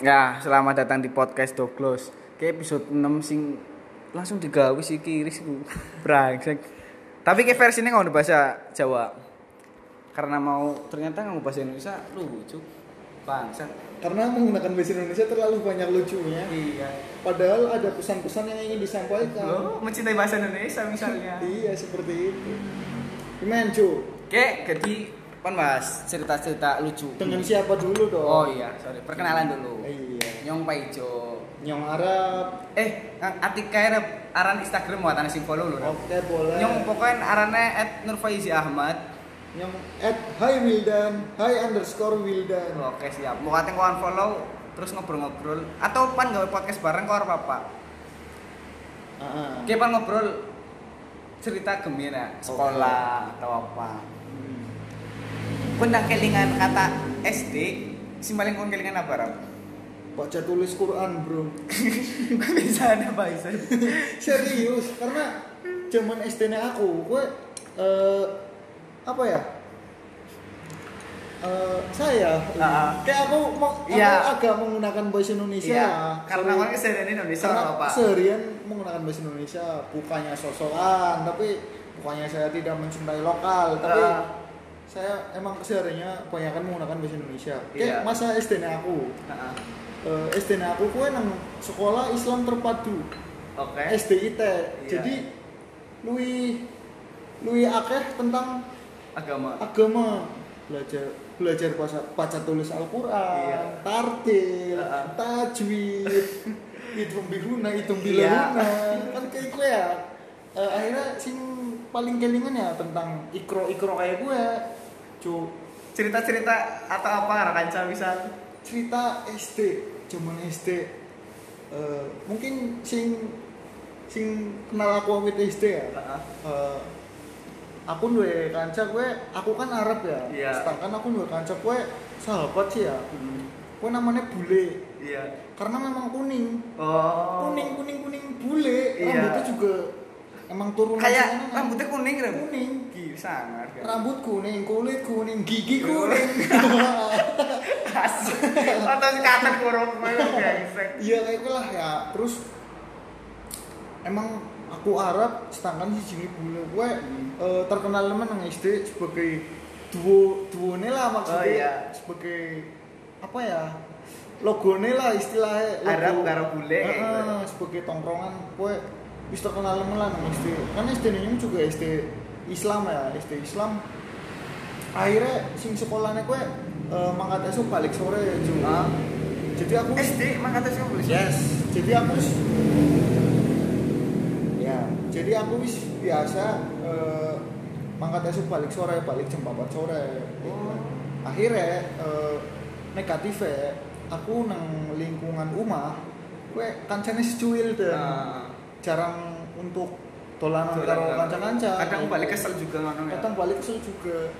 Ya, selamat datang di podcast Doglos. Kayak episode 6 sing langsung digawe si Kiris ku. Brengsek. Tapi kayak versinya nggak bahasa Jawa. Karena mau ternyata nggak bahasa Indonesia lucu. Bangsat. Karena menggunakan bahasa Indonesia terlalu banyak lucunya. Iya. Padahal ada pesan-pesan yang ingin disampaikan. Lo mencintai bahasa Indonesia misalnya. Iya seperti itu. Gimana cu? Kayak jadi kan mas cerita-cerita lucu. Dengan siapa dulu dong? Oh iya, sorry. Perkenalan dulu. Iya. Nyong Paijo. Nyong Arab. Eh, Kang Atika ada aran Instagram buat sing follow lho. Oke boleh. Nyong pokoknya arannya at Nurfaizi Ahmad. Nyong at Hi Wildan. Hi underscore Wildan. Oke siap. Mau katanya kawan follow terus ngobrol-ngobrol atau pan gawe podcast bareng kau apa? Ah, ah. Oke pan ngobrol cerita gembira sekolah atau apa. Dah kelingan kata SD, si paling kon kelingan apa Ram? Baca tulis Quran bro. Bisa ada bahasa. Serius, karena zaman SD nya aku, gue eh, apa ya? Eh, saya Ah. kayak aku mau aku Iya. agak menggunakan bahasa Indonesia Iya, ya. karena orang keseharian Indonesia apa? seharian menggunakan bahasa Indonesia bukannya sosokan tapi bukannya saya tidak mencintai lokal tapi Ah. Saya emang kesehariannya kebanyakan menggunakan bahasa Indonesia kayak masa SD nya aku Heeh. Eh, SD nya aku kue nang sekolah Islam terpadu Oke. SDIT Iya. jadi lui lui akeh tentang Agama. agama belajar belajar baca, baca tulis Al-Quran, Iya. tartil, Heeh. tajwid, hitung bihuna, hitung Iya. bilahuna, kan kayak gue ya. Eh, akhirnya sing paling kelingan ya tentang ikro ikro kayak gue, cu Cerita-cerita atau apa arah kanca misal? cerita SD, zaman SD, eh, mungkin sing sing kenal aku awit SD ya. Heeh. Eh, aku duwe kanca gue, aku kan Arab ya. Iya. Sedangkan aku duwe kanca gue sahabat sih ya. Hmm. Gue namanya bule. Iya. Karena memang kuning. Oh. Kuning kuning kuning bule. Iya. Rambutnya juga emang turunan Kayak rambutnya kuning kan? kuning. Gila sangat. kan? Rambut kuning, kulit kuning, gigi kuning. Asu. Atau si katen kurung. Iya kayak gue lah ya. Terus emang aku Arab, sedangkan si Jimmy bule gue eh, terkenal teman nang SD sebagai duo duo lah maksudnya Oh, iya. sebagai apa ya logonya lah istilahnya logo. Arab karo bule gitu. sebagai tongkrongan gue wis terkenal nang SD kan SD ini juga SD Islam ya SD Islam akhirnya sing sekolahnya gue eh, mangkat esok balik sore juga Ah. jadi aku SD emang kata sih boleh. Yes, jadi aku wis ya, jadi aku wis biasa eh, mangkat esok balik sore, balik jam 4 sore. Oh. Akhirnya eh, negatifnya aku nang lingkungan rumah, gue kancane secuil deh. Nah. Jarang untuk Dolan karo kanca-kanca. Kadang balik kesel juga ngono ya. Kadang balik kesel juga.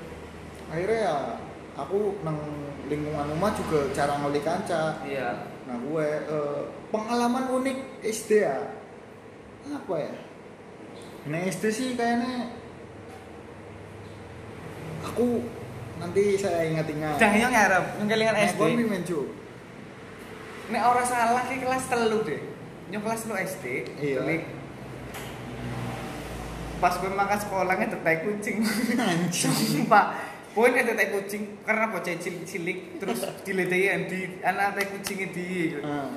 Akhirnya ya aku nang lingkungan rumah juga jarang ngeli kanca. Iya. Nah gue eh, pengalaman unik SD ya apa ya? Nah SD sih kayaknya aku nanti saya ingat-ingat. Dah yang ngarep, yang kelingan Nah, SD. gue. Nek ora salah ki kelas telu deh. Nyok kelas lu SD. Iya. Telik. Pas gue makan sekolah ngetetai kucing. Sumpah. Poin ngetetai kucing karena bocah cilik terus diledeki di anak tai kucingnya di. Ah,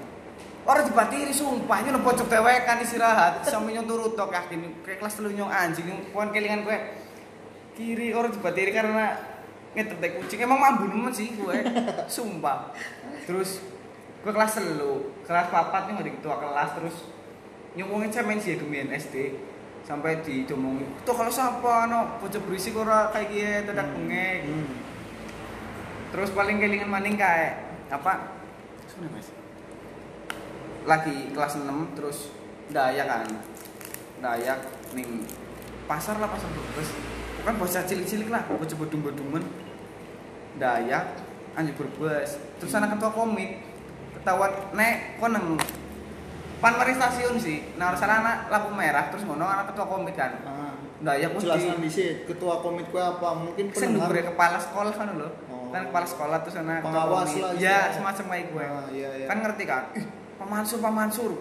Orang dibatiri sumpah nyono pojok dewekan istirahat sampe nyong turu tok yakin kayak kelas telu nyong anjing poin kelingan gue kiri orang dibatiri karena ngetetai kucing emang mambu nemen sih gue sumpah terus gue kelas telu kelas papat nih di ketua kelas terus nyomongin cemen sih kemien SD sampai didomongin tuh kalau siapa no? Bocah berisik ora kayak gini tidak Hmm. bengek. Hmm. terus paling kelingan maning kayak apa? Mas? lagi kelas 6 terus dayak kan? Dayak ning pasar lah pasar brebes. Bukan bocah cilik-cilik lah bocah bodung-bodungan dayak anjir brebes. Terus anak ketua komik ketahuan nek kok neng pan mari stasiun sih nah harus anak lampu merah terus ngono anak ketua komik kan Ah, Nggak ya aku jelaskan di di ketua komit kue apa mungkin pendengar dhuwure kepala sekolah kan lho. Oh. Kan kepala sekolah terus ana ketua Pengawas komit. lah Ya, istilahnya. semacam kayak gue. Ah, iya, iya. Kan ngerti kan? Ih, Pak Mansur, Pak Mansur.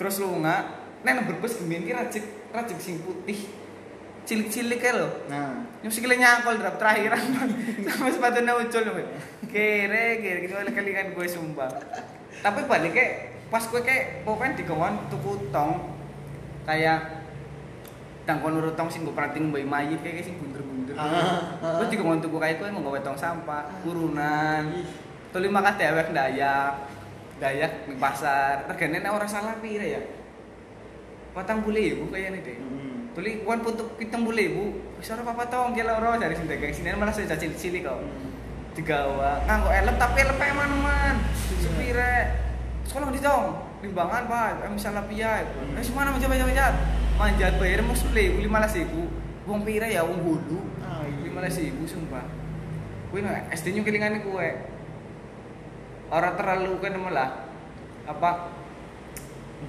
Terus lu nggak Nek nang berbes gemin ki rajik rajik sing putih. Cilik-cilik kae lho. nah Yang sikile nyangkol drap terakhiran sama sepatunya ucul gue. Kere kere gitu kelingan gue sumpah. Tapi balik kayak pas gue kayak pokoknya dikawon tuku tong kayak tangkon urut tong sing gue perhatiin mbak mayit kayak sing bunder-bunder. Ah, ah. Terus dikawon tuku kayak gue mau tong sampah, urunan. Ih. Tuli makan dewek Dayak. Dayak di pasar. Regane nek ora salah pira ya? Patang bule ibu kayaknya deh. Hmm. Tuli kuan putuk pitung bule ibu. Wis ora apa-apa tong kira ora dari sini dagang sini malah saya cilik-cilik kok. Digawa nganggo elep tapi elep man-man. Supire. Sekolah di dong. Limbangan Pak, Eh, misalnya piye. Hmm. Eh semana manjat-manjat. Manjat bayar mau sepuluh lima belas ribu. Wong pira ya wong bulu. Ah, iya. Lima belas ribu sumpah. Kuwi nang SD nyu kelingan kue. Ora terlalu kan malah apa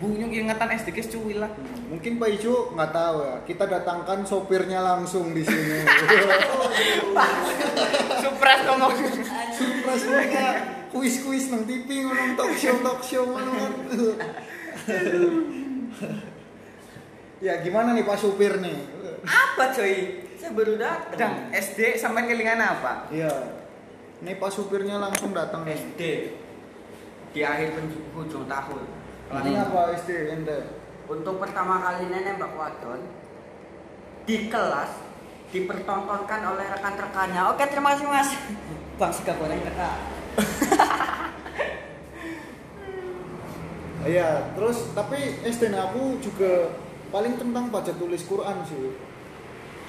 bunyung ingatan SD kes cuwi lah. Mungkin Pak Ijo nggak tahu ya. Kita datangkan sopirnya langsung di sini. Supras ngomong. Surprise mereka kuis-kuis nang TV ngono talk show talk show ngono kan. ya gimana nih Pak supir nih? Apa coy? Saya baru datang. SD sampai kelingan apa? Iya. Nih Pak supirnya langsung datang nih. SD di akhir penghujung tahun. Ini apa SD ente? Untuk pertama kali nembak wadon di kelas dipertontonkan oleh rekan-rekannya. Oke, terima kasih Mas. Bang Sega goreng teka. Iya, terus tapi SD aku juga paling tentang baca tulis Quran sih.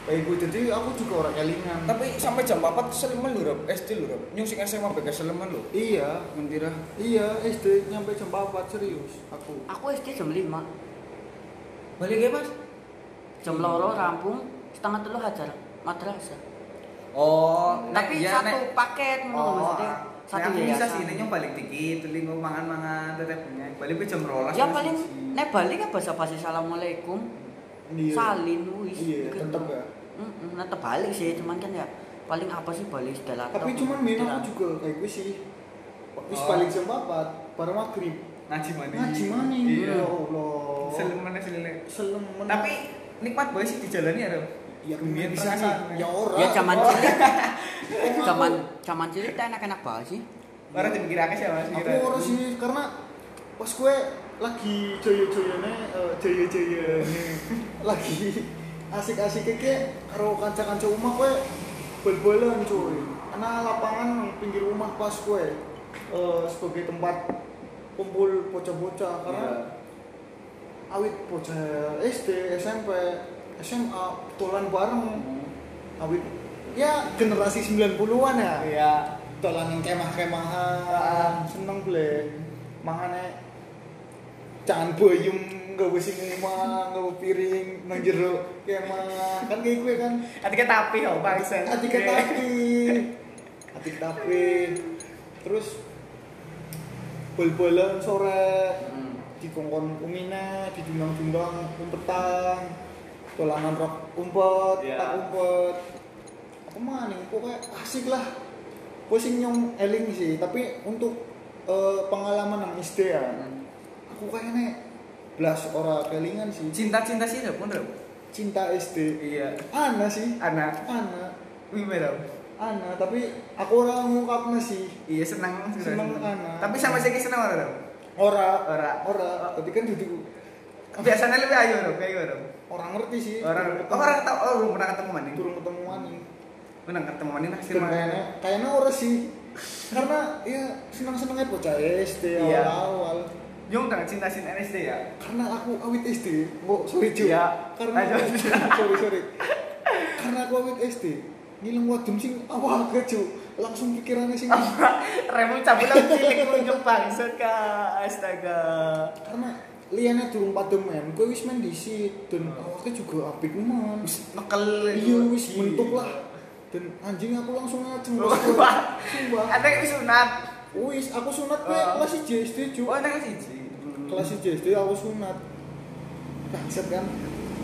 Kayak gue jadi aku juga orang kelingan. Tapi sampai jam 4 seleman lho, Rob. SD lho, Rob. Nyung sing SMA bega seleman lho. Iya, Mentira. iya SD nyampe jam 4 serius aku. Aku SD jam 5. Balik ya, Mas? Jam loro rampung, setengah telu hajar madrasah. Oh, Tapi iya, satu nek- paket ngono Oh, maksudnya. Satu Satu bisa yayasan. sih, ini nyong balik dikit, tuli ngomong mangan-mangan, tetep punya. Balik jam rolas. Ya Mas, paling nek balik kan basa-basi assalamualaikum. Iya. Salin wis. Iya, gitu. tetep ya. Heeh, tetep balik sih, cuman kan ya paling apa sih balik setelah Tapi cuman aku juga kayak gue sih. Wis Oh. balik jam 4 baru maghrib. ngaji mana? Ngaji mana? Iya. Ya Allah. Seleman seleman. Selemen. Tapi nikmat banget sih dijalani ya, Rob. ya Gemian bisa nih. Ya ora. Ya zaman Oh. cilik, zaman zaman cilik enak-enak banget sih. Orang dipikir akeh sih, Mas. Aku ora sih karena pas gue lagi joyo-joyone eh, joyo-joyone. Lagi asik-asik kayak karo kanca-kanca rumah gue bal-balan cuy. Karena lapangan pinggir rumah pas gue eh, sebagai tempat kumpul bocah-bocah. Karena awit bocah SD, SMP, SMA tolan bareng. Awit ya generasi 90-an ya. Iya. tolan yang kemah-kemahan seneng ble makanya jangan boyum gak sing rumah gak piring nang jero kemah kan kayak gue kan. Atika tapi oh, bangsa. adik tapi. Adik tapi. Terus bol-bolan sore. Hmm. di kongkon umine di dundang-dundang umpetan. Dolanan rok umpet Iya. tak umpet. Apa mana pokoknya asik lah. Pusing nyong eling sih tapi untuk eh, pengalaman yang SD ya. Hmm. Aku kayaknya belas orang kelingan sih Cinta-cinta sih pun, Rob. cinta SD Iya. ana sih Anak. ana Wih, Rob. ana tapi aku orang ngungkapnya sih Iya senang Senang, anak. Tapi sama saya senang orang. Rob. ora Ora. ora tapi kan duduk Biasanya lebih ayo Rob, kayak Rob. orang ngerti sih Orang oh, orang tahu oh belum pernah ketemu mana? turun ketemu maning Pernah ketemu Dan mana? kayaknya kayaknya ora sih karena ya senang senangnya bocah SD Iya. awal awal Jong dengan cinta cinta SD ya. karena aku awit SD oh sorry cuy Iya. karena Ayo. sorry sorry karena aku awit SD ngilang wadum sing awal ke cuy langsung pikirannya sing Remu cabut lagi cilik nunjuk bangsat ka astaga. karena liane durung padem men gue wis main disit dan awalnya juga apik man Wis nekel iya wis bentuk lah dan anjing aku langsung ngaceng Oh, sumpah Ada yang sunat. wis aku sunat gue Oh. kelas IJ SD cuy Oh, ada siji. Kelas SD aku sunat bangsat kan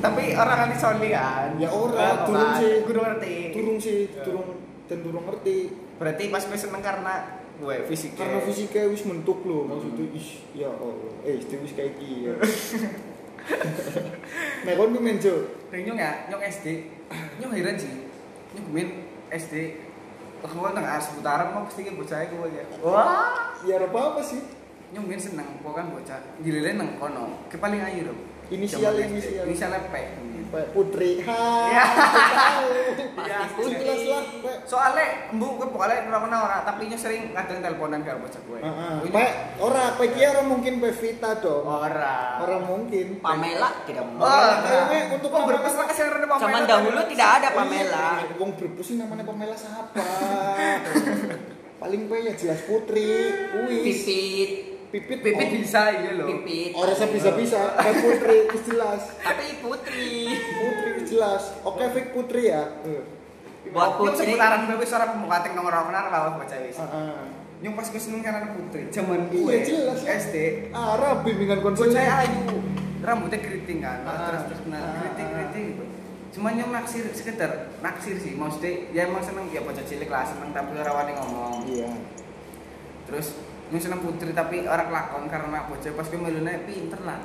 Tapi orang kan soli kan. Ya ora, Apa, durung Pak? sih. Kudu ngerti. Durung sih, Ya. durung dan durung ngerti. Berarti pas gue seneng karena gue fisik. Karena fisiknya wis mentuk loh, maksudnya ish, ya Allah, eh itu wis kayak gini. Nah, kon ki menjo. Nyong ya, nyong SD. Nyong heran sih. Nyong main SD. Aku kan tengah seputaran mau pasti bocah gue ya. Wah. Ya ora apa-apa sih. Nyong main seneng, pokoknya bocah. Giliran nang kono. Ke paling ayu dong. Inisial, inisial. Inisialnya P. Putri. Ha. Ya. tahu. Ya, jelas lah. Soalnya embu gue pokoknya ora kenal ora, tapi nya sering kadang teleponan karo bocah gue. Heeh. Pak, ora, Pak iki ora mungkin Pak Vita dong. Ora. Ora mungkin. Pamela tidak Oh, mungkin. kayaknya untuk kok berpesona kasih rendah Pamela. Zaman dahulu tidak ada Pamela. Iya, Wong Brebes sih namanya Pamela siapa? Paling Pak ya jelas Putri. Wis. Pipit, Pipit. Pipit oh. bisa iya loh. pipit. Orang saya bisa-bisa, Pak Putri wis jelas. Tapi putri. Putri jelas. Oke, Fik Putri ya. Eh. Buat putri. seputaran gue wis ora pembukaan nomor ora kenal lah bocah wis. Heeh. Nyong pas gue seneng karena putri. Zaman gue Iya jelas. SD. Arab bimbingan Bocah konselnya. ayu. Rambutnya keriting kan. Ah. Terus terus nah, Ah. keriting-keriting gitu. Cuma nyong naksir sekedar naksir sih. Maksudnya ya emang seneng ya bocah cilik lah seneng tapi ora wani ngomong. Iya. Terus nyong seneng putri tapi orang kelakon karena bocah pas gue melune pinter lah.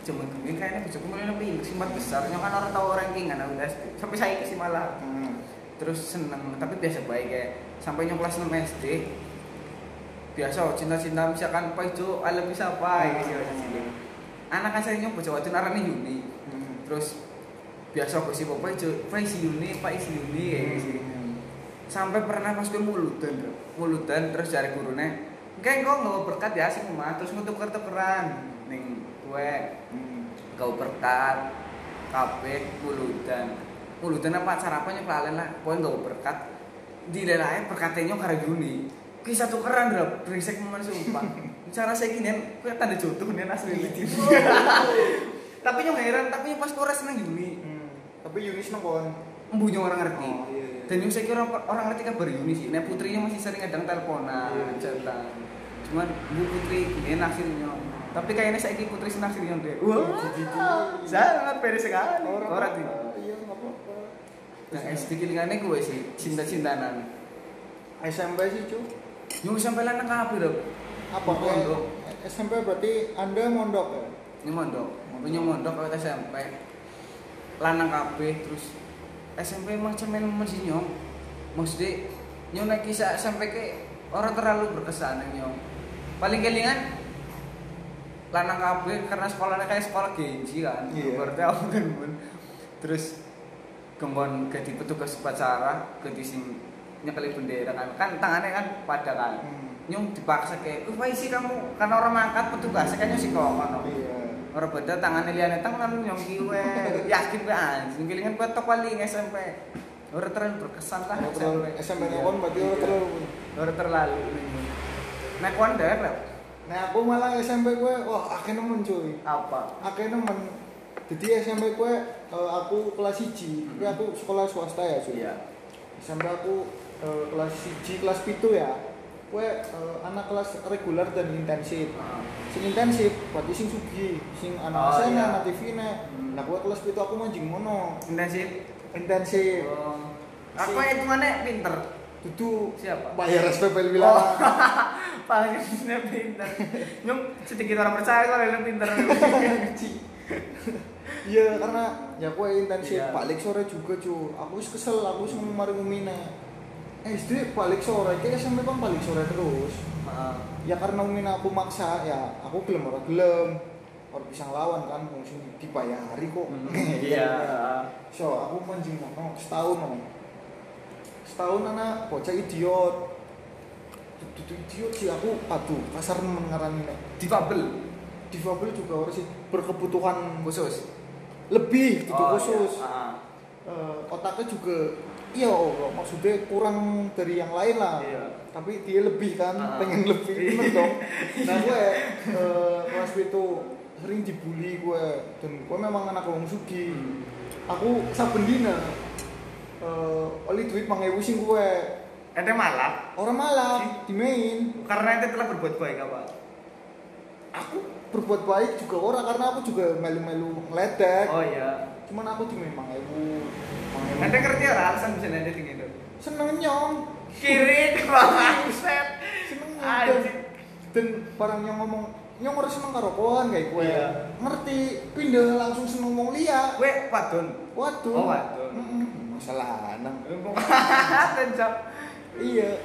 Cuman gue kayaknya bocah melune pinter simpat besar. Kan orang tahu rankingan aku udah. Sampai saya sih malah. Heeh. terus seneng tapi biasa baik ya sampai nyong kelas 6 SD biasa cinta-cinta misalkan Pak Ijo alam bisa apa ya sih anak kan saya nyong bocah waktu narane Yuni Hmm. terus biasa sih Pak Ijo Pak isi Yuni Pak isi Yuni kayak gitu sih sampai pernah pas gue mulutan mulutan terus cari gurunya kayak kok nggak berkat ya sih mah. Terus ngutuk tukeran ning gue Hmm. kau berkat. Kabeh mulutan mulutan apa apa nyok lah. Pokoknya gak berkat. Di lelai perkatanya karo Yuni kisah tukeran bro berisik momen sumpah. Cara saya gini kue tanda jodoh nih asli ini tapi nyong heran tapi pas kore seneng Yuni Hmm. Tapi Yunis nongkon. embunya orang ngerti. Oh, iya, iya. Dan yang saya kira orang, ngerti kabar Yuni sih nah putrinya masih sering kadang teleponan Iya. cerita cuman bu putri gini naksirnya tapi kayaknya saya putri sih naksirnya deh wah sangat pede sekali Orang orang tidak Iya, enggak apa-apa. Nah, SD kilingannya gue sih cinta-cintanan. SMP sih, cu. Yang sampai lanang apa dong? Apa mondok. SMP berarti Anda mondok ya? Ini mondok. Punya mondok kalau SMP. Lanang kabeh terus SMP emang cemen masih nyong. Maksudnya nyong naik kisah SMP ke orang terlalu berkesan nyong. Paling kelingan lanang kabeh karena sekolahnya kayak sekolah genji kan. Iya. Berarti aku kan Bun. Terus kembon ganti petugas upacara, ganti sing nyekeli bendera kan. Kan tangannya kan pada kan. Hmm. Nyong dipaksa kayak, "Uh, isi kamu?" Karena orang mangkat petugasnya kan nyong sih kok ngono. Iya. Orang beda tangannya liane tangan nyong kiwe. Yakin gue anjing kelingan gue tok paling SMP. Orang terlalu berkesan lah terlalu SMP nongkon berarti orang terlalu. Orang terlalu. Nah, konde lah. Nah, aku malah SMP gue, wah akhirnya nemen cuy. Apa? Akhirnya nemen. Jadi SMP gue, eh, aku kelas 1, tapi aku sekolah swasta ya cuy. Iya. SMP aku eh, kelas 1, kelas pitu ya. Gue eh, anak kelas reguler dan intensif. Sing intensif, berarti sing sugi, sing anak Oh, sana, iya. anak TV ne. Hmm. Nah, gue kelas pitu aku mancing mono. Intensif. Intensif. Oh. Aku itu mana pinter. Dudu Siapa? bayar SPP Oh. bilang. Palingnya pinter. Nyong sedikit orang percaya kalau yang pinter. Iya, karena ya gue intensif Iya. balik sore juga cu. Aku kesel, aku ngomong mari umine. Eh, SD balik sore, kayak SMP kan balik sore terus. Ya karena umina aku maksa, ya aku gelem ora gelem. Orang bisa ngelawan kan, wong sing dibayari kok. Iya. So, aku mancing mono setahun no. Setahun anak bocah idiot. Dudu idiot sih aku aduh kasar mengarani nek. Difabel Difabel juga orang sih berkebutuhan khusus. lebih gitu Oh, khusus. iya. Eh, otaknya juga iya oh, maksudnya kurang dari yang lain lah. Iya. Tapi dia lebih kan, Ah. pengen lebih bener dong. Nah gue eh, kelas itu sering dibully gue dan gue memang anak wong sugi. Hmm. Aku saben dina eh oli duit mangewu sing gue Ente malah orang malam di main karena ente telah berbuat baik apa? aku berbuat baik juga orang karena aku juga melu-melu ngeledek Oh iya. Cuman aku di memang ewu Anda ngerti ora alasan bisa nanti tinggi itu? seneng nyong Kiri bangset. seneng nyong dan, barang yang ngomong nyong harus seneng karo kayak gue Iya. ngerti pindah langsung seneng ngomong liya Kowe wadon. waduh Oh, wadon. Mm-mm. masalah lanang Tencap. iya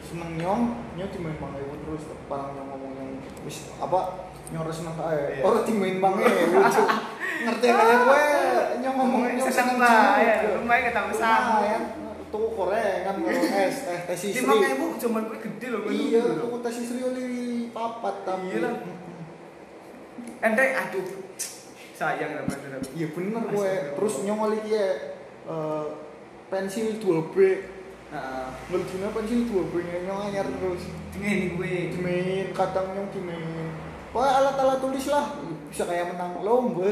seneng nyong nyong di memang ewu terus barang yang ngomong yang wis apa nyong harus seneng kae Iya. orang di main bang lucu ngerti kayak gue nyong ngomong Ngomongnya nyong seneng seneng lah ya. juga. Lumayan ketemu sama. Tuku gorengan karo es teh teh Di sisri makanya ibu cuman kowe gede loh. iya tuku teh sisri oli papat tapi Iya lah. Ente aduh. Sayang lah bener. iya bener gue terus nyong oli dia eh, pensil 2B Heeh. ngeldina pensil 2B nyong anyar terus Ngene gue. dimain kadang nyong dimain Wah alat-alat tulis lah. Bisa kayak menang lomba.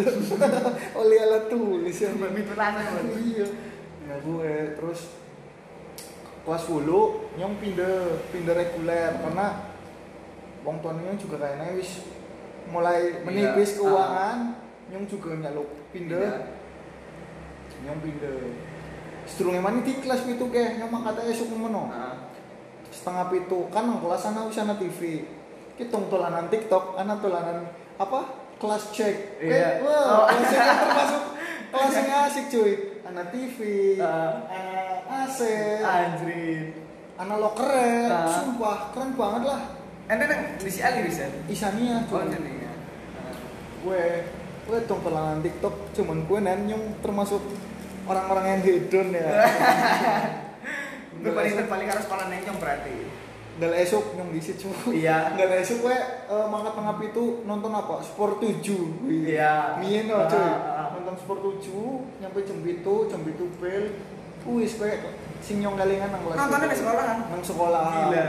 Oleh alat tulis. Ya Mitu rasa iya. Nah gue. Terus kelas 10 nyong pindah pindah reguler. Karena wong tuanya juga kayaknya wis mulai menipis Iya. keuangan nyong juga nyaluk pindah. Iya. nyong pindah. Sedurunge mani di kelas itu kayak nyong makata esuk ngono Heeh. setengah pitu. Kan kelas ana wis ana TV kita tolanan TikTok ana tolanan apa kelas cek Iya. Eh, wah Oh. kelas cek termasuk kelas yang asik cuy ana TV Ah. ana AC Anjir. ana loker Ah. sumpah keren banget lah Ente nang di si Ali bisa. Isania Oh, cuy jadi ya. gue gue dong tolanan TikTok cuman gue nenyong termasuk orang-orang yang hedon ya Gue paling terpaling harus sekolah nenyong berarti. Dal esok yang di situ. Iya. Dal esok gue uh, mangkat mangap itu nonton apa? Sport 7. Wih. Iya. Mien no, cuy. Ah, ah, ah. Nonton Sport 7 nyampe jam itu, jam itu bel. Wis gue sing nyong galingan nang kelas. Nontonnya di sekolahan? Nang sekolah. Gila.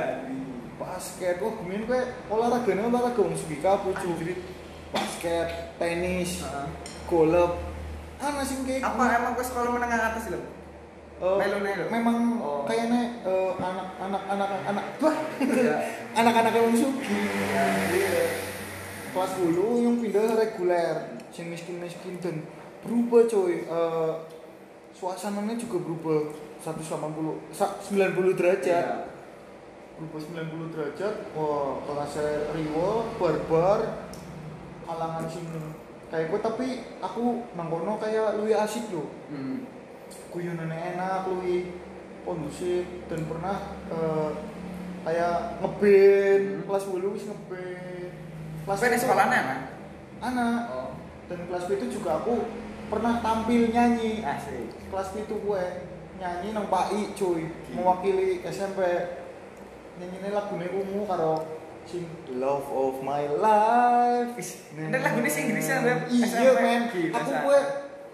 Basket. Wah, mien gue olahraganya olahraga wong Sugika pucu. Basket, tenis, golep. Ana sing kayak Apa emang gue sekolah menengah atas loh? Melo-melo? memang Oh. kayaknya eh, anak-anak anak anak wah Iya. anak-anak yang sugi kelas dulu yang pindah reguler. Sing miskin-miskin dan berubah coy. Eh, suasananya juga berubah. 180 sa- 90 derajat. Iya. berubah 90 derajat. Wah kelasnya riwo barbar. Kalangan sing kayak gue tapi aku nangkono kayak luwih asik loh. Hmm. Guyonannya enak lui kondusif dan pernah eh, kayak ngeband Hmm. kelas dulu wis ngeband kelas itu- sekolahnya kan? anak Oh. dan kelas itu juga aku pernah tampil nyanyi Asik. kelas itu gue nyanyi nang PAI cuy Gila. mewakili SMP nyanyi lagunya ungu karo sing Love of My Life Ini lagunya sih Inggrisnya, Beb. iya men aku gue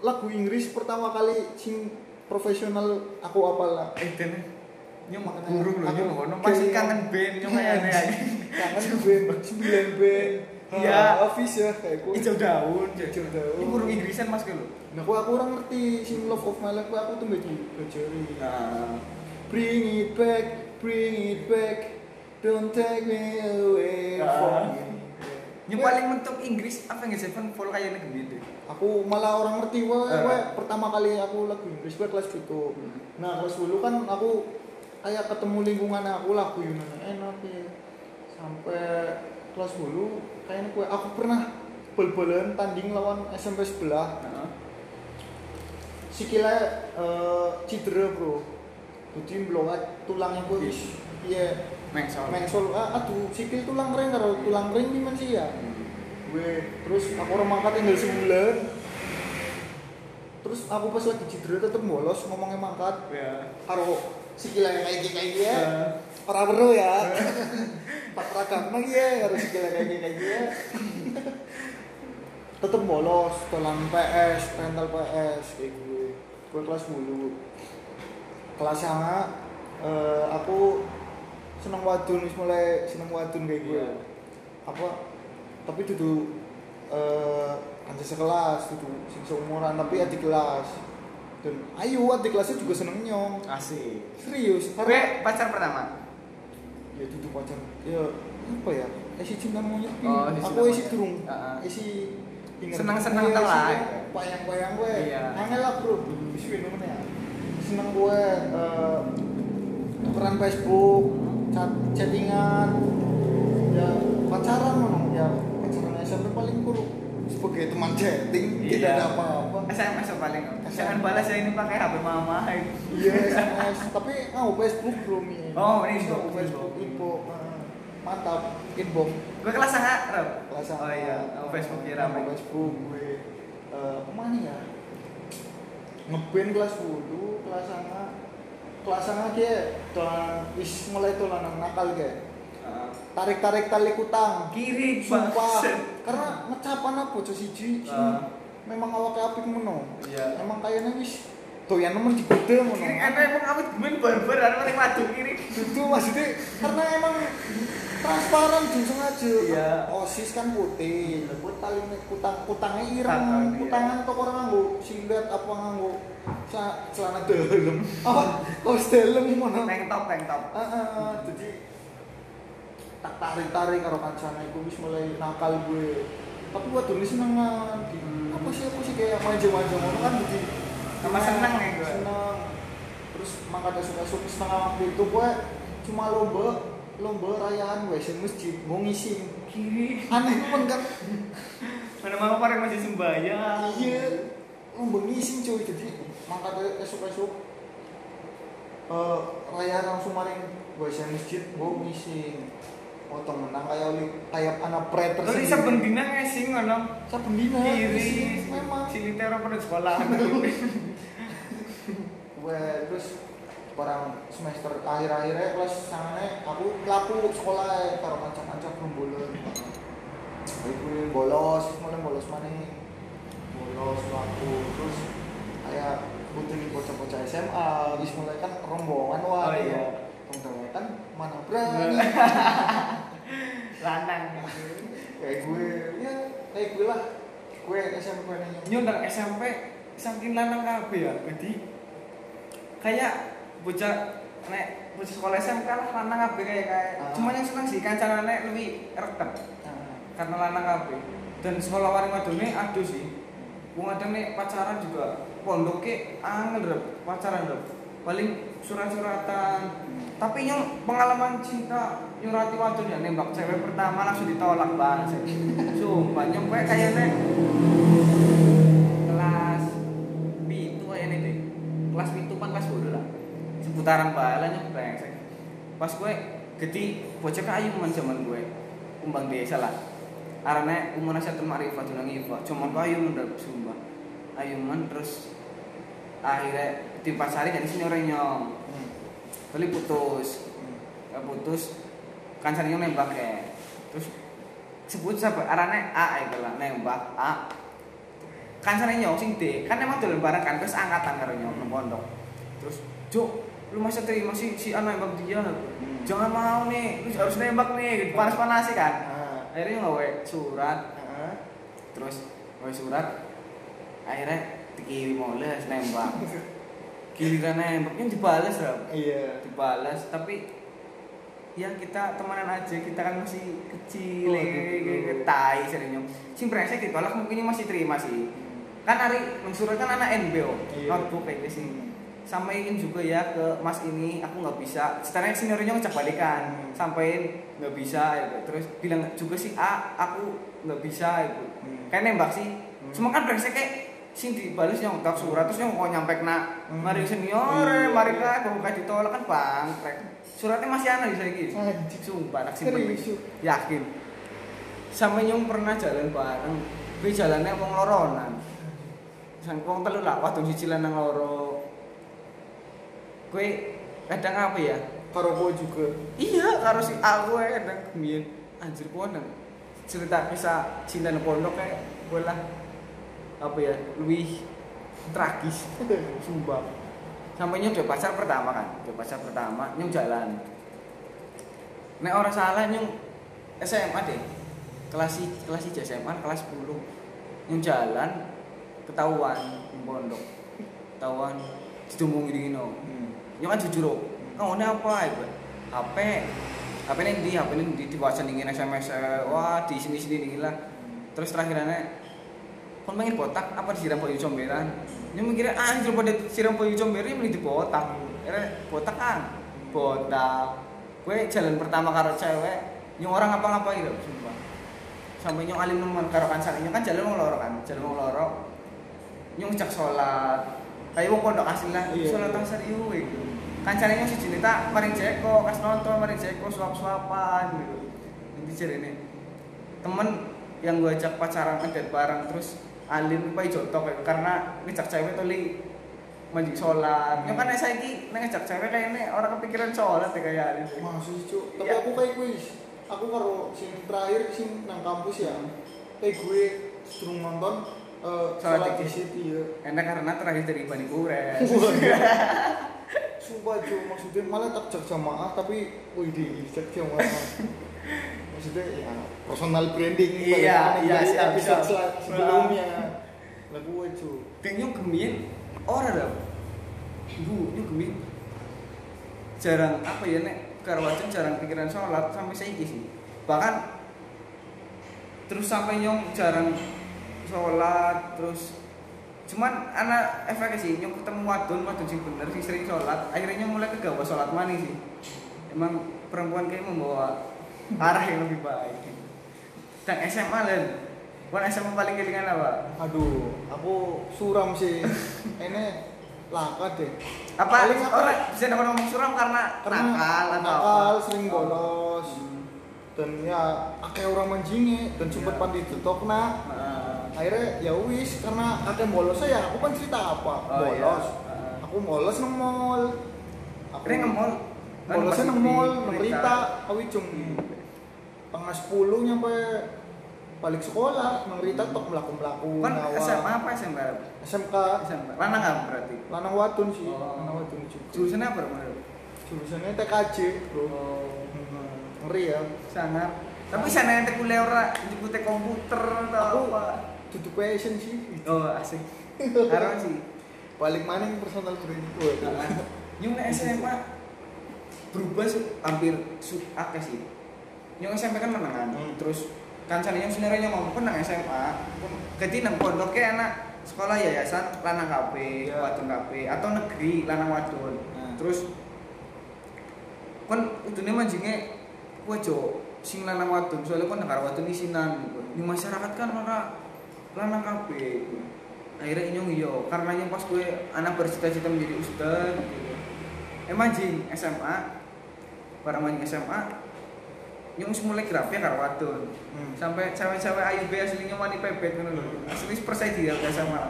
lagu Inggris pertama kali sing profesional aku apal lah Eh, dan nyong Makanya guru loh, aku nyong ngono masih kangen band aneh aja. kangen band sembilan band Iya. Ah, office ya kayak gue Hijau daun, Hijau daun. Ini guru Inggrisan mas kalau. nah aku aku orang ngerti sing Love of My Life aku tuh baju bajari Nah, Bring it back, bring it back, don't take me away Ah. from you. Yang paling mentok Inggris apa yang Sevenfold kayaknya gitu. Aku malah orang ngerti wah, Ah. wah, pertama kali aku lagu Inggris gue kelas itu. Hmm. Nah kelas dulu kan aku kayak ketemu lingkungan aku lah Yunan enak ya. Sampai kelas dulu kayaknya gue aku pernah bal-balan tanding lawan SMP sebelah. Heeh. Sikilnya eh, cedera bro. Jadi melongat tulangnya gue iya Mengsol. mengsol. Ah, aduh sikil tulang ring karo tulang ring gimana sih ya gue terus aku orang mangkat tinggal sebulan. Terus aku pas lagi cedera tetep bolos ngomongnya mangkat. Ya. karo sikilnya kayak gini kayak gini ya. Ya. orang perlu ya. Pak ragam lagi ya karo sikilnya kayak gini kayak gini ya. Tetep bolos tolan PS rental PS kayak gue gue kelas dulu kelas sama eh, aku seneng wadun wis mulai seneng wadun kayak gue Iya. apa tapi duduk eh anjir sekelas duduk sing seumuran tapi adik kelas dan ayo adik kelasnya juga seneng nyong Asik. serius Gue karena pacar pertama. ya duduk pacar ya apa ya esi cinta monyet. Oh, aku durung Ah, ah. esi Ingat. Seneng-seneng Iya, tau lah. Bayang-bayang gue. Iya. Angel lah bro. Wis ya. Seneng gue eh, tukeran Facebook, chattingan, ya pacaran ngono ya pacaran SMP paling kurang sebagai teman chatting tidak Iya. ada apa-apa. SMS paling jangan balas ya ini pakai HP mama Iya SMS, tapi ngau Facebook bro mi. Oh, ini info, Facebook info. info. eh, Mantap, inbox. gue kelas sangat kelas oh iya oh, Facebook ya rame Facebook gue eh ke mana ya ngeband kelas 10 kelas sana kelas sana dia dolan is mulai dolan nakal kayak Ah. tarik tarik tali kutang. Kiri sumpah. karena ngecapan apa cok siji sing Ah. memang awake apik meno Iya. emang kayaknya wis doyan nemen digede ngono. Kiri kan emang awet gue barbar ada paling maju kiri. Itu maksudnya karena emang transparan langsung aja Iya. osis kan putih. Buat tali kutang kutangnya Kutang, ireng iya. kutangan toko orang nganggo singlet apa nganggo celana dalam apa kaos dalam mana tank top tank top ah. jadi tak tarik tarik karo kancane iku wis mulai nakal gue tapi gua dulu senengan. Hmm. apa sih apa sih kayak manja-manja ngono kan jadi Sama seneng ya gue. seneng terus makanya suka suka setengah waktu itu gue cuma lomba lomba rayaan WC masjid mau ngisi aneh pun kan mana mau pareng masih sembahyang iya lomba ngisi cuy jadi makanya esok esok eh rayaan langsung maring WC masjid mau ngisi potong menang kayak oli kayak anak preter Terus bisa bendina ngasih ngono. Saben dina kiri memang. cilitero pada sekolah. Gue terus barang semester akhir-akhirnya kelas sangane aku laku sekolah karo kanca-kanca gerombolan gue bolos mulai bolos mana bolos laku terus kayak butuh nih bocah-bocah SMA wis mulai kan rombongan wah Oh, iya. temen kan mana berani? Lanang. Kayak gue ya kayak gue lah. Gue SMP nih. Nyundang SMP saking lanang kabeh ya. Jadi kayak bocah nek bocah sekolah SMK lah lanang kabeh kayak kayak. Ah. cuma yang seneng sih kancanan nek lebih reket Nah, karena lanang kabeh. Dan sekolah waring wadone aduh sih wong ada nek pacaran juga pondok ke angel rep pacaran rep paling surat-suratan. Tapi yang pengalaman cinta nyurati wadon ya nembak cewek pertama langsung ditolak banget sumpah nyampe kayak nek kelas pitu kayak nih deh kelas pitu kan kelas bodoh lah. Seputaran balanya brengsek pas gue gede bocah kayu man zaman gue kumbang desa lah arane umur satu marifat tunang ifa cuman kayu udah sumpah. Ayuman terus akhirnya tim pasari dari sini orang nyong. Hmm, putus. Hmm. Gak putus kan sering nembak ya. Terus sebut siapa? Arane A itu lah nembak A. Kan nyong sing D. Kan emang dolen bareng kan terus angkatan karo nyong nang pondok. Terus Jo lu masa terima si si A nembak dia? Jangan mau nih lu harus nembak nih. Panas panas kan. Ah, akhirnya nggak surat ah. terus gawe surat akhirnya dikirim oles nembak giliran nembaknya dibales lah iya dibalas tapi ya kita temenan aja kita kan masih kecil Oh, gitu. tai seringnya sing brengsek ditolak mungkin masih terima sih kan hari mensurat kan anak NBO Iya. notebook kayak gitu sih sampaikan juga ya ke mas ini aku nggak bisa sekarang seniornya ngecek balikan Hmm. sampaikan nggak bisa ya. terus bilang juga sih A aku nggak bisa itu Hmm. kayak nembak sih Hmm. cuma kan brengsek kayak sing dibalas yang tak surat terus yang mau nyampe nak Hmm. mari senior Iya. mari kan baru kayak ditolak kan bang suratnya masih ada di sini Anjing. sumpah simpen yuk. yakin sampai nyong pernah jalan bareng gue jalannya wong loronan sang wong telu lah waktu cicilan nang loro gue kadang apa ya? Karo gue juga. Iya karo si aku ya kadang. Kemudian anjir gue nang cerita kisah cinta nang pondok kayak gue lah apa ya lebih tragis. Sumpah. Sampai nyong udah pacar pertama kan? Udah pacar pertama nyong jalan. Nek orang salah nyong SMA deh. Kelas kelas SMA kelas 10 nyong jalan ketahuan pondok. Ketahuan ditumung gini no nyong kan jujur oh kamu ini apa itu HP HP ini di HP ini di di WhatsApp dingin SMS eh, wah di sini sini dingin lah. Terus terakhirannya kon pengen botak apa disiram boyu comberan nyong mikirnya ah daripada disiram boyu comberan mending dibotak. Akhirnya botak kan botak. Gue jalan pertama karo cewek nyong orang ngapa-ngapain lho sumpah. Sampai nyong alim nemen karo nyong kan jalan wong loro kan jalan wong loro. Nyong ngejak sholat kayak wong pondok asli lah Iya, sholat asar iku gitu kancane nyong siji tak maring jeko kas nonton maring jeko suap-suapan gitu nanti jarene temen yang gue ajak pacaran ngedet bareng terus alim pai jotok kayak karena ngejak cewek tuli manjing sholat nyong kan saiki nek ngejak cewek kayaknya orang kepikiran sholat ya kayak alim Masih cuk. Tapi Iya. aku kayak kuis. Aku karo sing terakhir sing nang kampus ya. Kayak gue suruh nonton eh Salat salat di- situ ya. enak karena terakhir dari Bani Kures Sumpah cuk, maksudnya malah tak cek jamaah tapi wih di cek jamaah. maksudnya ya personal branding. Iya, iya, siap, episode siap. sel- sebelumnya. Lah gue dan nyong gemien orang dah bu nyong gemien jarang apa ya nek karwajan jarang pikiran sholat sampai saya sih. Bahkan terus sampai nyong jarang sholat terus cuman anak efeknya sih nyong ketemu wadon wadon sing bener sing sering sholat akhirnya mulai kegawa sholat maning sih emang perempuan kayak membawa arah yang lebih baik dan SMA lan Wan SMA paling kelingan apa? Aduh, aku suram sih. Ini laka deh. apa Paling apa? orang bisa dapat ngomong suram karena, Karena nakal atau nakal, apa? sering bolos. Dan ya akeh orang manjinge dan sempat Iya. pandi ditokna. Nah, akhirnya ya wis karena akeh bolos ya aku kan cerita apa Oh, bolos iya. aku bolos nang mall aku Akhirnya nge-mall? Kan bolosnya berita. berita awi cung tengah sepuluh nyampe balik sekolah nang Rita tok melaku melaku kan SMA apa SMA? SMK SMA. Lanang nggak berarti? lanang wadon sih Oh. lanang wadon juga Jurusannya apa kemarin? jurusannya TKJ bro Oh, Hmm, ngeri ya sangat. Tapi sana yang kuliah ora jemput komputer atau Aku- apa? Tutup passion sih Oh asik. Harus sih. balik maning personal branding gue Nyung nek SMA berubah hampir su akeh sih. Nyung SMP kan menangan. Hmm. Terus kancane yang sebenarnya ngomong kan nang SMA. Jadi nang pondoknya anak sekolah yayasan lanang KB, Iya. wadon KB atau negeri lanang wadon. Nah. Terus kon udune manjinge kowe jo sing lanang wadon soalnya kon negara wadon isinan. Di masyarakat kan ora lanang KB. gitu. Akhirnya inyong iyo karena yang pas gue anak bercita-cita menjadi ustad gitu. Emang jing SMA barang manjing SMA wis mulai grafe karo wadon. Hmm. Sampai cewek-cewek ayu be aslinya wani pepet ngono lho. Asli percaya diri aku SMA.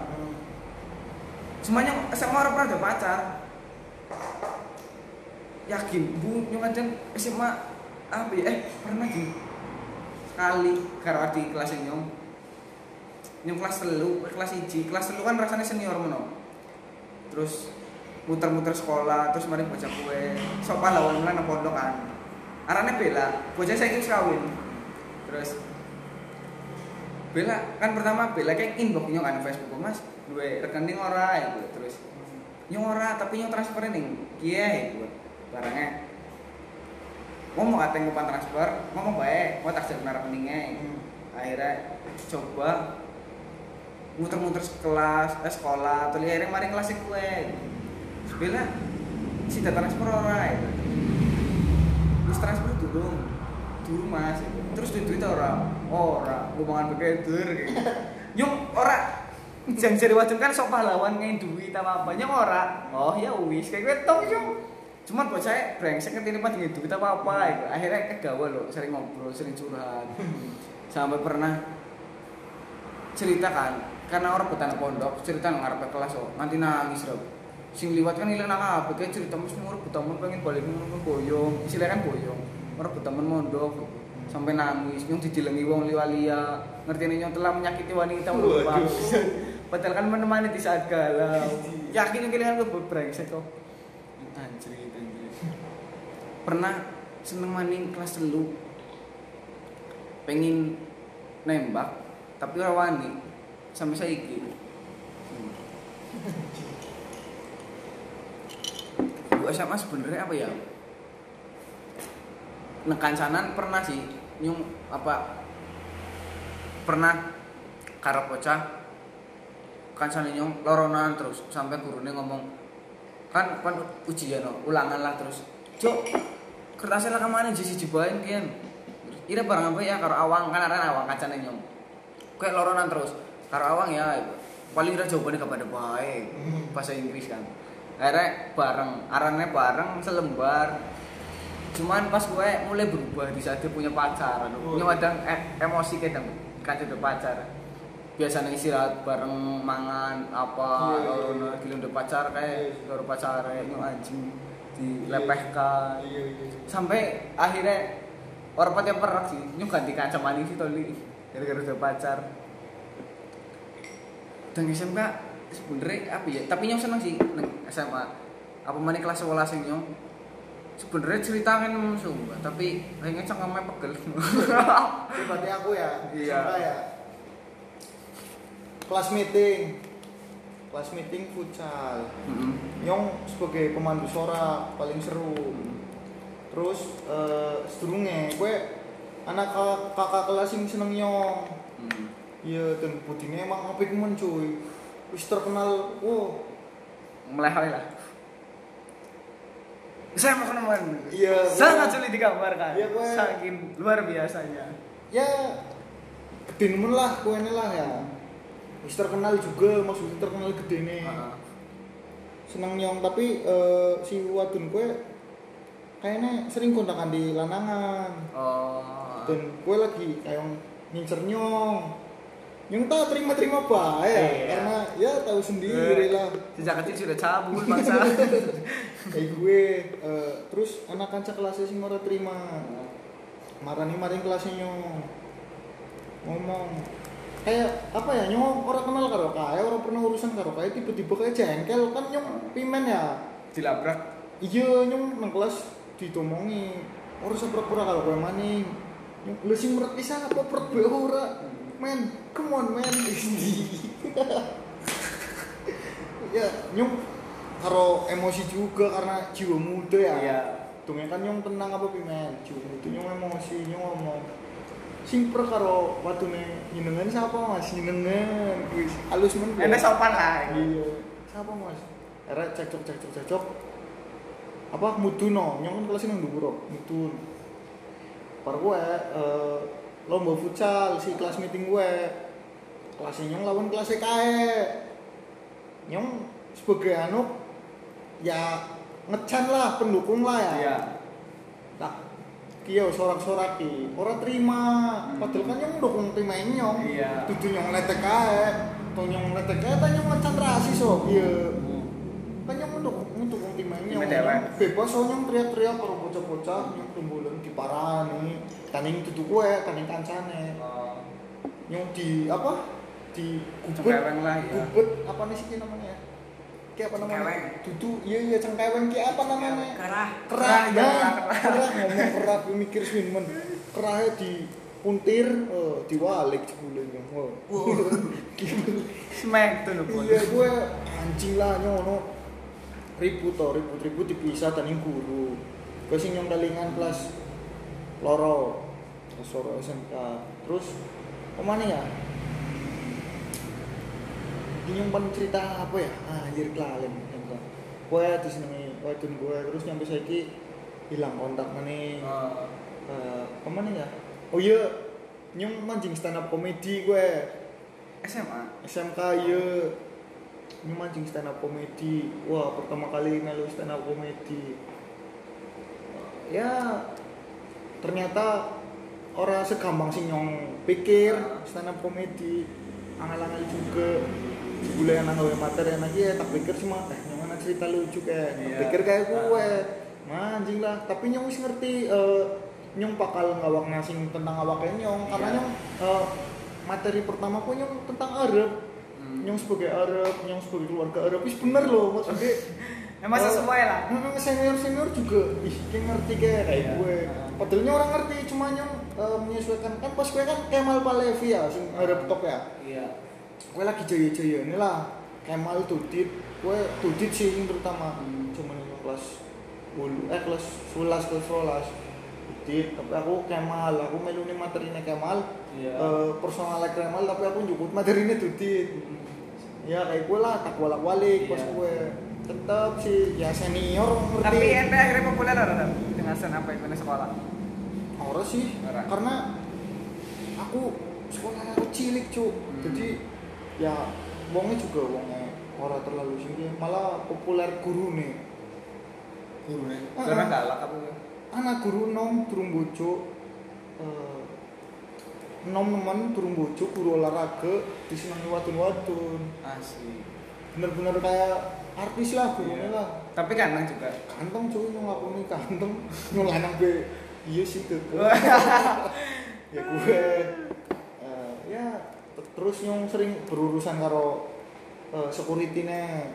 Semuanya SMA orang pernah ada pacar. Yakin, bu, nyong kadang SMA apa ya? Eh, pernah di sekali karo di kelas nyong. Nyong kelas telu, kelas iji, kelas telu kan rasanya senior meno. Terus muter-muter sekolah, terus mari baca kue, sok pahlawan mulai nang pondok kan. Arane Bella, bocah saya wis kawin. Terus Bella kan pertama Bella kayak inbox nyong kan Facebook Mas, duwe rekening ora? Itu terus nyong ora tapi nyong transfer ning kiye itu barangnya ngomong kata ngupan transfer ngomong baik mau tak jadi rekeningnya. Akhirnya coba muter-muter kelas eh, sekolah terus akhirnya mari kelas gue. Terus Bella si transfer ora itu terus transfer durung durung mas terus duit duit ora ora ngomongan begitu kayak gitu. nyong ora jangan jadi wajib kan sok pahlawan ngain duit apa. Apa nyong ora oh ya wis kayak gue tau nyong cuman buat saya brengsek ngerti pas dengan duit apa apa gitu. akhirnya kegawa loh sering ngobrol sering curhat. Sampai pernah cerita kan karena orang petani pondok cerita nang ngarep kelas oh nanti nangis loh sing liwat kan ilang apa kayak cerita mas mau betaman pengen balik mau boyong. Istilah kan boyong. Orang betaman mondok sampai nangis nyong didilengi wong liwalia ngerti nih nyong telah menyakiti wanita lupa padahal kan menemani di saat galau. Yakin yang kalian gue brengsek kok. Anjir anjir. Pernah seneng maning kelas telu. Pengen nembak tapi ora wani sampai saiki. Bu SMA sebenarnya apa ya? Nekancanan pernah sih nyung apa pernah karo bocah kancane nyong loronan terus sampai gurune ngomong kan kan ujian no, ulangan lah terus. Cok kertasnya lah ke mana? Jisi jibain kian ira barang apa ya? Karo awang kan awang kancane nyong kayak loronan terus karo awang ya paling ira jawabannya kepada baik bahasa Inggris kan. Akhirnya bareng arannya bareng selembar cuman pas gue mulai berubah di saat dia punya pacar Oh. nyong kadang e- emosi kadang kan udah pacar. Biasanya istirahat bareng mangan apa Iya, iya, kalau iya. gila udah pacar kayak Iya. baru pacar kayak anjing dilepehkan. Iya iya sampai akhirnya orang pati perak sih nyong ganti kaca manis sih toli gara-gara udah pacar dan SMK sebenernya apa ya tapi nyong seneng sih neng SMA apa mana kelas 11 yang nyong? Sebenernya cerita kan sumpah tapi kayaknya cangkemnya pegel. Ini berarti aku ya Iya. SMK ya. Kelas meeting. Kelas meeting futsal. Mm-mm. Nyong sebagai pemandu suara paling seru. Terus eh sedurunge gue anak kakak, kelas yang seneng nyong. Mm. Iya dan budine emang apik men cuy. Wis terkenal wow. Melehoi lah. Saya mau kenemuan. Iya, sangat sulit digambarkan Iya, gua- saking luar biasanya. Ya gede nemen lah gue lah ya. Wis terkenal juga maksudnya terkenal gede nih Heeh. seneng nyong tapi eh, si wadon gue kayaknya sering kontakan di lanangan. Oh. Dan gue lagi kayak ngincer nyong nyong tak terima terima baik Iya. karena ya tahu sendiri lah. sejak kecil sudah cabul bangsa. Kayak gue eh, terus anak kanca kelasnya sih ora terima. Marah nih maring kelasnya nyong ngomong. Kayak apa ya nyong orang kenal karo kaya orang pernah urusan karo kaya tiba-tiba kayak jengkel. Kan nyong pimen ya? Dilabrak. Iya nyong nang kelas ditomongi orang sepura-pura kalau gue maning. Nyong lu sih merat bisa apa perut gue ora men come on men. Ya nyong karo emosi juga karena jiwa muda ya. Iya. Tungnya kan nyong tenang apa pimen jiwa muda nyong emosi nyong ngomong. Sing per karo watune nyenengan siapa mas? Nyenengan. Wis halus men. Enak sopan lah iya. Siapa mas? Era cekcok cekcok cekcok. Apa? Mudun no? Nyong kan kelasnya nang dhuwur mudun. Par gue eh, lomba futsal si kelas meeting gue. Kelasnya nyong lawan kelasnya kae nyong sebagai anu ya ngecan lah pendukung lah ya. Iya. Tak kia sorak-sorak ki. Ora terima. Padahal kan nyong dukung terima nyong. Iya. dudu nyong letek kae. To nyong letek kae ta nyong ngecan rasis so. Iya. Kan nyong nyong. Bebas so nyong teriak-teriak karo bocah-bocah. Nyong rembulan diparani taning dudu kue taning kancane. Oh. Nyong di apa? Di gubet. Lah, ya. gubet apa nih sih namanya? Kayak apa namanya? Cengkeweng. dudu iya iya cengkeweng. Kayak apa namanya? Kerah. kerah Kerah, ya kerah, ngomong kerah gue mikir swinmen kerahnya di puntir eh, diwalik nyong oh. smack tuh pun iya gue anjing lah nyono. Ribut toh ribut ribut dipisah tani guru. Gue sing nyong kelas loro kelas loro SMK terus ke mana ya? Paling cerita apa ya? Ah anjir kelalen SMK gue disenengi wadon gue terus nyampe saiki hilang kontak mana. Oh Eh, ke mana ya? Oh iya. Nyong mancing stand up komedi gue. SMA SMK iya. Ini mancing stand up komedi. Wah pertama kali melu stand up komedi. Ya ternyata orang segampang sih nyong pikir stand up komedi angel-angel juga. Sebulan yang nanggawe materi lagi ya tak pikir sih mah eh nyong mana cerita lucu kayak tak Iya. pikir kayak gue. Mancing lah. Tapi nyong wis ngerti eh, nyong bakal ngawak ngasing tentang awaknya nyong. Karena Iya. nyong eh, materi pertama ku nyong tentang Arab. Hmm. nyong sebagai Arab nyong sebagai keluarga Arab wis bener loh maksudnya emang eh, sesuai lah. memang senior senior juga ih kayak ngerti kayak kayak Iya. gue. Padahal orang ngerti cuma nyong eh, menyesuaikan. Kan pas gue kan Kemal Palevi ya sing Arab top ya? Iya. Gue lagi jaya-jaya ini lah. Kemal Tudit gue Tudit sih yang terutama Hmm. cuman ini kelas 10 eh kelas 11 kelas 11 Tudit tapi aku Kemal. Aku melu nih materinya Kemal. Iya. eh, personalnya Kemal tapi aku nyukut materinya Tudit ya kayak gue lah tak bolak balik pas Iya. gue tetep sih ya senior ngerti. Tapi ente akhirnya populer ora Dam? dengan sen apa itu di sekolah? Ora sih Ora. karena aku sekolahnya aku cilik cuk Hmm. jadi ya wongnya juga wongnya ora terlalu singgi malah populer guru nih Guru nih. Ah, Karena ah. galak apa ya? anak guru nom turun bojo eh, nom nemen turun bojo guru olahraga disenangi wadun-wadun Asli. bener-bener kayak artis lah gurunya Iya. lah Tapi kanang juga. kantong cuy nyong ngakoni kantong nyong lanang be iya sih tuh ya gue eh, ya terus nyong sering berurusan karo eh, security nih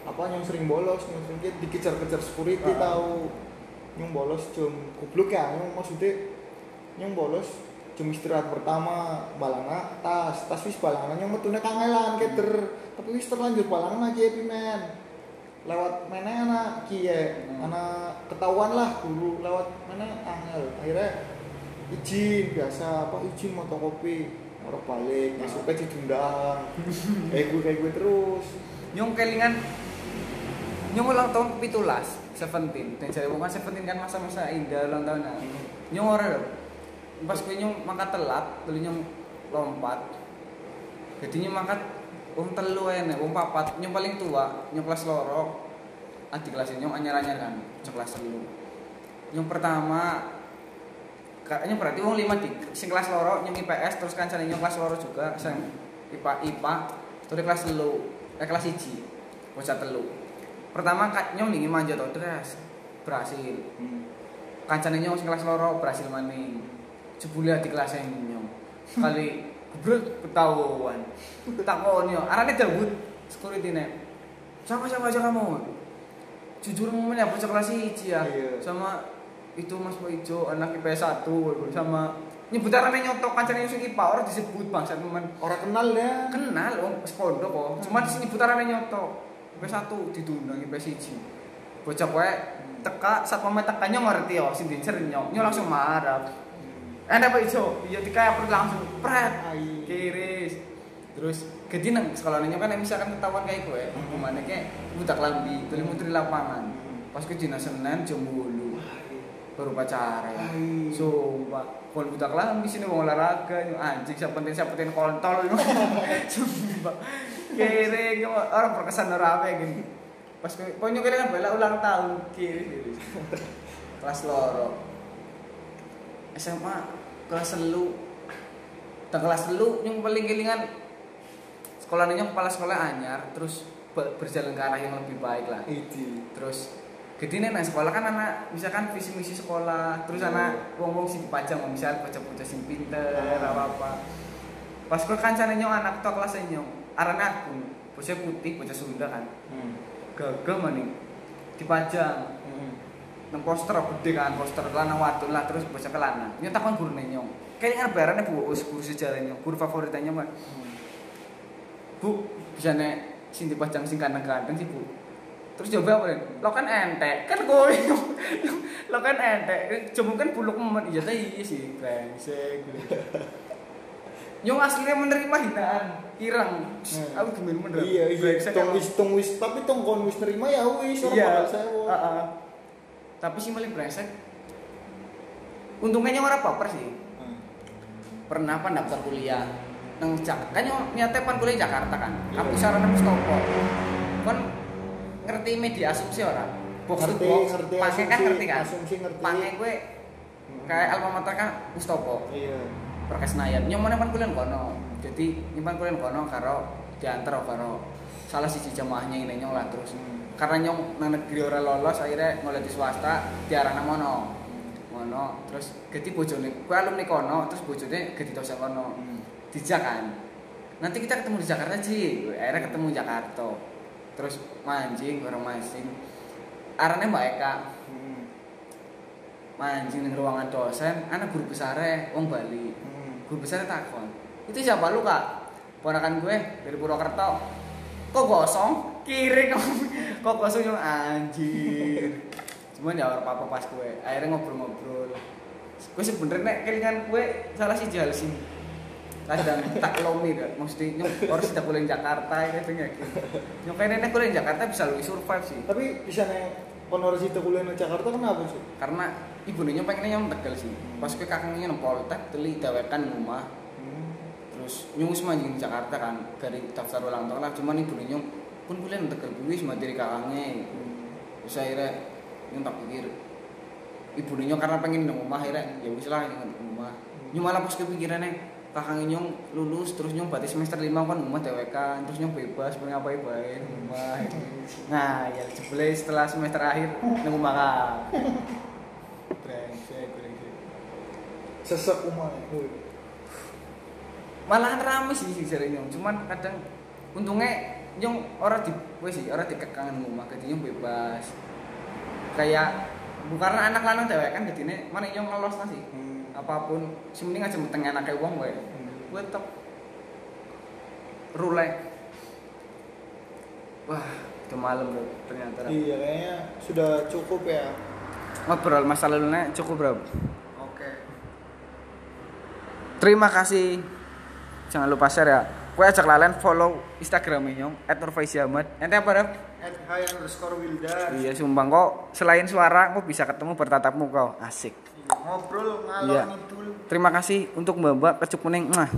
apa nyong sering bolos nyong sering ki- dikejar-kejar security Ah. tahu nyong bolos jam goblok ya nyong maksudnya nyong bolos jam istirahat pertama balanga tas tas wis balanga nyong metune kangelan keter. Tapi wis terlanjur balanga lagi happy man lewat mana anak kie Hmm. anak ketahuan lah guru lewat mana angel akhirnya izin biasa apa izin motokopi orang balik Ah. besoknya diundang kayak gue kayak gue terus. Nyong kelingan Nyong ulang tahun ke pitulas Seventeen. Dan jadi bukan Seventeen kan masa-masa indah ulang tahun Nyong ora lho. Pas gue nyong mangkat telat Lalu nyong lompat. Jadi nyong mangkat Wong telu enek, wong papat. Nyong paling tua Nyong kelas loro. Adik kelasnya nyong anyar-anyar kan Cok kelas telu. Nyong pertama Kayaknya berarti wong lima di sing kelas loro nyong IPS terus kancane nyong kelas loro juga sing IPA IPA terus kelas telu eh kelas 1 bocah telu. Pertama kak nyong nih manja to terus berhasil kancane nyong sing kelas loro berhasil maning. Jebule di kelas nyong. Kali gebrek ketahuan. Takon yo. Arane Dawud security nek siapa aja kamu jujur ngomong ya bocah kelas 1 ya? Iya. sama itu Mas Ijo anak IPS 1 sama nyebut arane nyotok kancane sing IPA ora disebut bangsa teman orang kenal ya. Kenal om sepondok kok. Cuma di sini putarannya nyoto IP1 diundang IP1 bocah kowe teka saat pemain tekanya ngerti ya sing dicer nyok nyok langsung marah eh apa ijo? Iya dikaya perlu langsung. Pret. Kiris terus gede nang sekolah nyok kan misalkan ketahuan kayak kowe gimana kayak budak lambi tuli mutri lapangan. Pas ke dina Senin jam 8 baru pacaran. Sumpah. Kon budak lambi sini mau olahraga. Anjing siapa penting siapa penting kontol? Sumpah. Kiri orang berkesan orang apa gini? Pas kowe nyok kan bela ulang tahun. Kiri kiri. Kelas loro. SMA kelas telu dan kelas telu yang paling kelingan sekolahnya kepala sekolah anyar terus be- berjalan ke arah yang lebih baik lah Idi. terus gede nang sekolah kan anak misalkan visi misi sekolah terus Iya. anak wong wong sing dipajang misal bocah bocah sing pinter apa apa pas kau kancane nyong anak tok kelas nyong arane aku bocah putih bocah Sunda kan Hmm. gagah maning dipajang. Nang poster gede kan poster lanang wadon lah terus bocah kelana nyong takon guru nyong kayaknya barane bu us guru sejarah nyong guru favoritnya mah bu bisa nek sing dipajang sing kandang-kandang sih bu. Terus jawab apa lo kan entek. Kan gue lo kan entek. Cuma kan buluk momen iya teh iya sih. Brengsek nyong aslinya menerima hinaan. Irang Hmm. aku gemen bener Iya iya. Tong wis tong wis tapi tong kon wis nerima ya wis orang iya. Heeh. Tapi sih paling brengsek. Untungnya nyong ora baper sih. Hmm. pernah apa daftar kuliah Jak kan nyong niatnya pan kuliah Jakarta kan. Kampus sarana Mustopo kan ngerti media asumsi ora? Box to Ngerti, box ngerti pange kan ngerti kan? asumsi ngerti. pange gue kayak alma mater kan Mustopo Iya. Perkes Senayan. Nyong mana pan kuliah kono. Jadi nyimpan kuliah kono karo diantar karo salah siji jamaahnya ini nyong lah terus. Hmm. Karena nyong nang negeri ora lolos akhirnya mulai di swasta diarahna mono. Mono terus gede bojone. Gue alumni kono terus bojone gede dosen kono. Hmm. dijak kan. Nanti kita ketemu di Jakarta sih akhirnya ketemu Jakarta. Terus mancing bareng mancing arahnya Mbak Eka. Hmm. mancing di ruangan dosen anak guru besarnya wong Bali. Hmm. guru besarnya takon. Itu siapa lu kak? Ponakan gue dari Purwokerto. Kok gosong kiri kok kok gosong yang anjir. Cuman ya orang apa pas gue akhirnya ngobrol-ngobrol. Gue sebenernya kelingan gue salah sih jahal sih. Kadang tak lomi kan nyong orang sudah kuliah Jakarta ya gitu ya nyong kayak nenek kuliah Jakarta bisa lebih survive sih. Tapi bisa nih konversi itu kuliah di Jakarta kenapa sih? karena ibu nyong pengennya nyong tegal sih. Pas ke kakaknya nyong poltek teli dewekan rumah. Terus nyong semua di Jakarta kan dari daftar ulang tahun lah. Cuman ibu nyong pun kuliah tegal gue sama dari kakaknya terus akhirnya tak pikir ibu nyong karena pengen di rumah akhirnya ya wis lah di rumah nyong malah pas kepikirannya kakaknya nyong lulus terus nyong berarti semester lima kan rumah TWK terus nyong bebas pengen ngapain baik rumah nah ya sebelah setelah semester akhir makan brengsek brengsek. Sesek umah. malahan rame sih sih nyong cuman kadang untungnya nyong orang di wes sih orang dikekang rumah jadi nyong bebas. Kayak bukan anak lanang dewek kan jadi mana nyong ngelos sih? Apa pun sih mending aja meteng anak kayak uang gue gue tetap rulek. Wah itu malam bro ternyata. Iya kayaknya sudah cukup ya. ngobrol masa lalunya cukup bro. Oke. terima kasih. Jangan lupa share ya gue ajak lalen follow instagramnya nyong @nurfaisiahmad ente apa Rap? At high underscore Wildan. Iya sumpah kok selain suara kok bisa ketemu bertatap muka asik. Ngobrol ngalor Iya. ngidul. Terima kasih untuk Mbak Mbak kecup kuning. Mwah.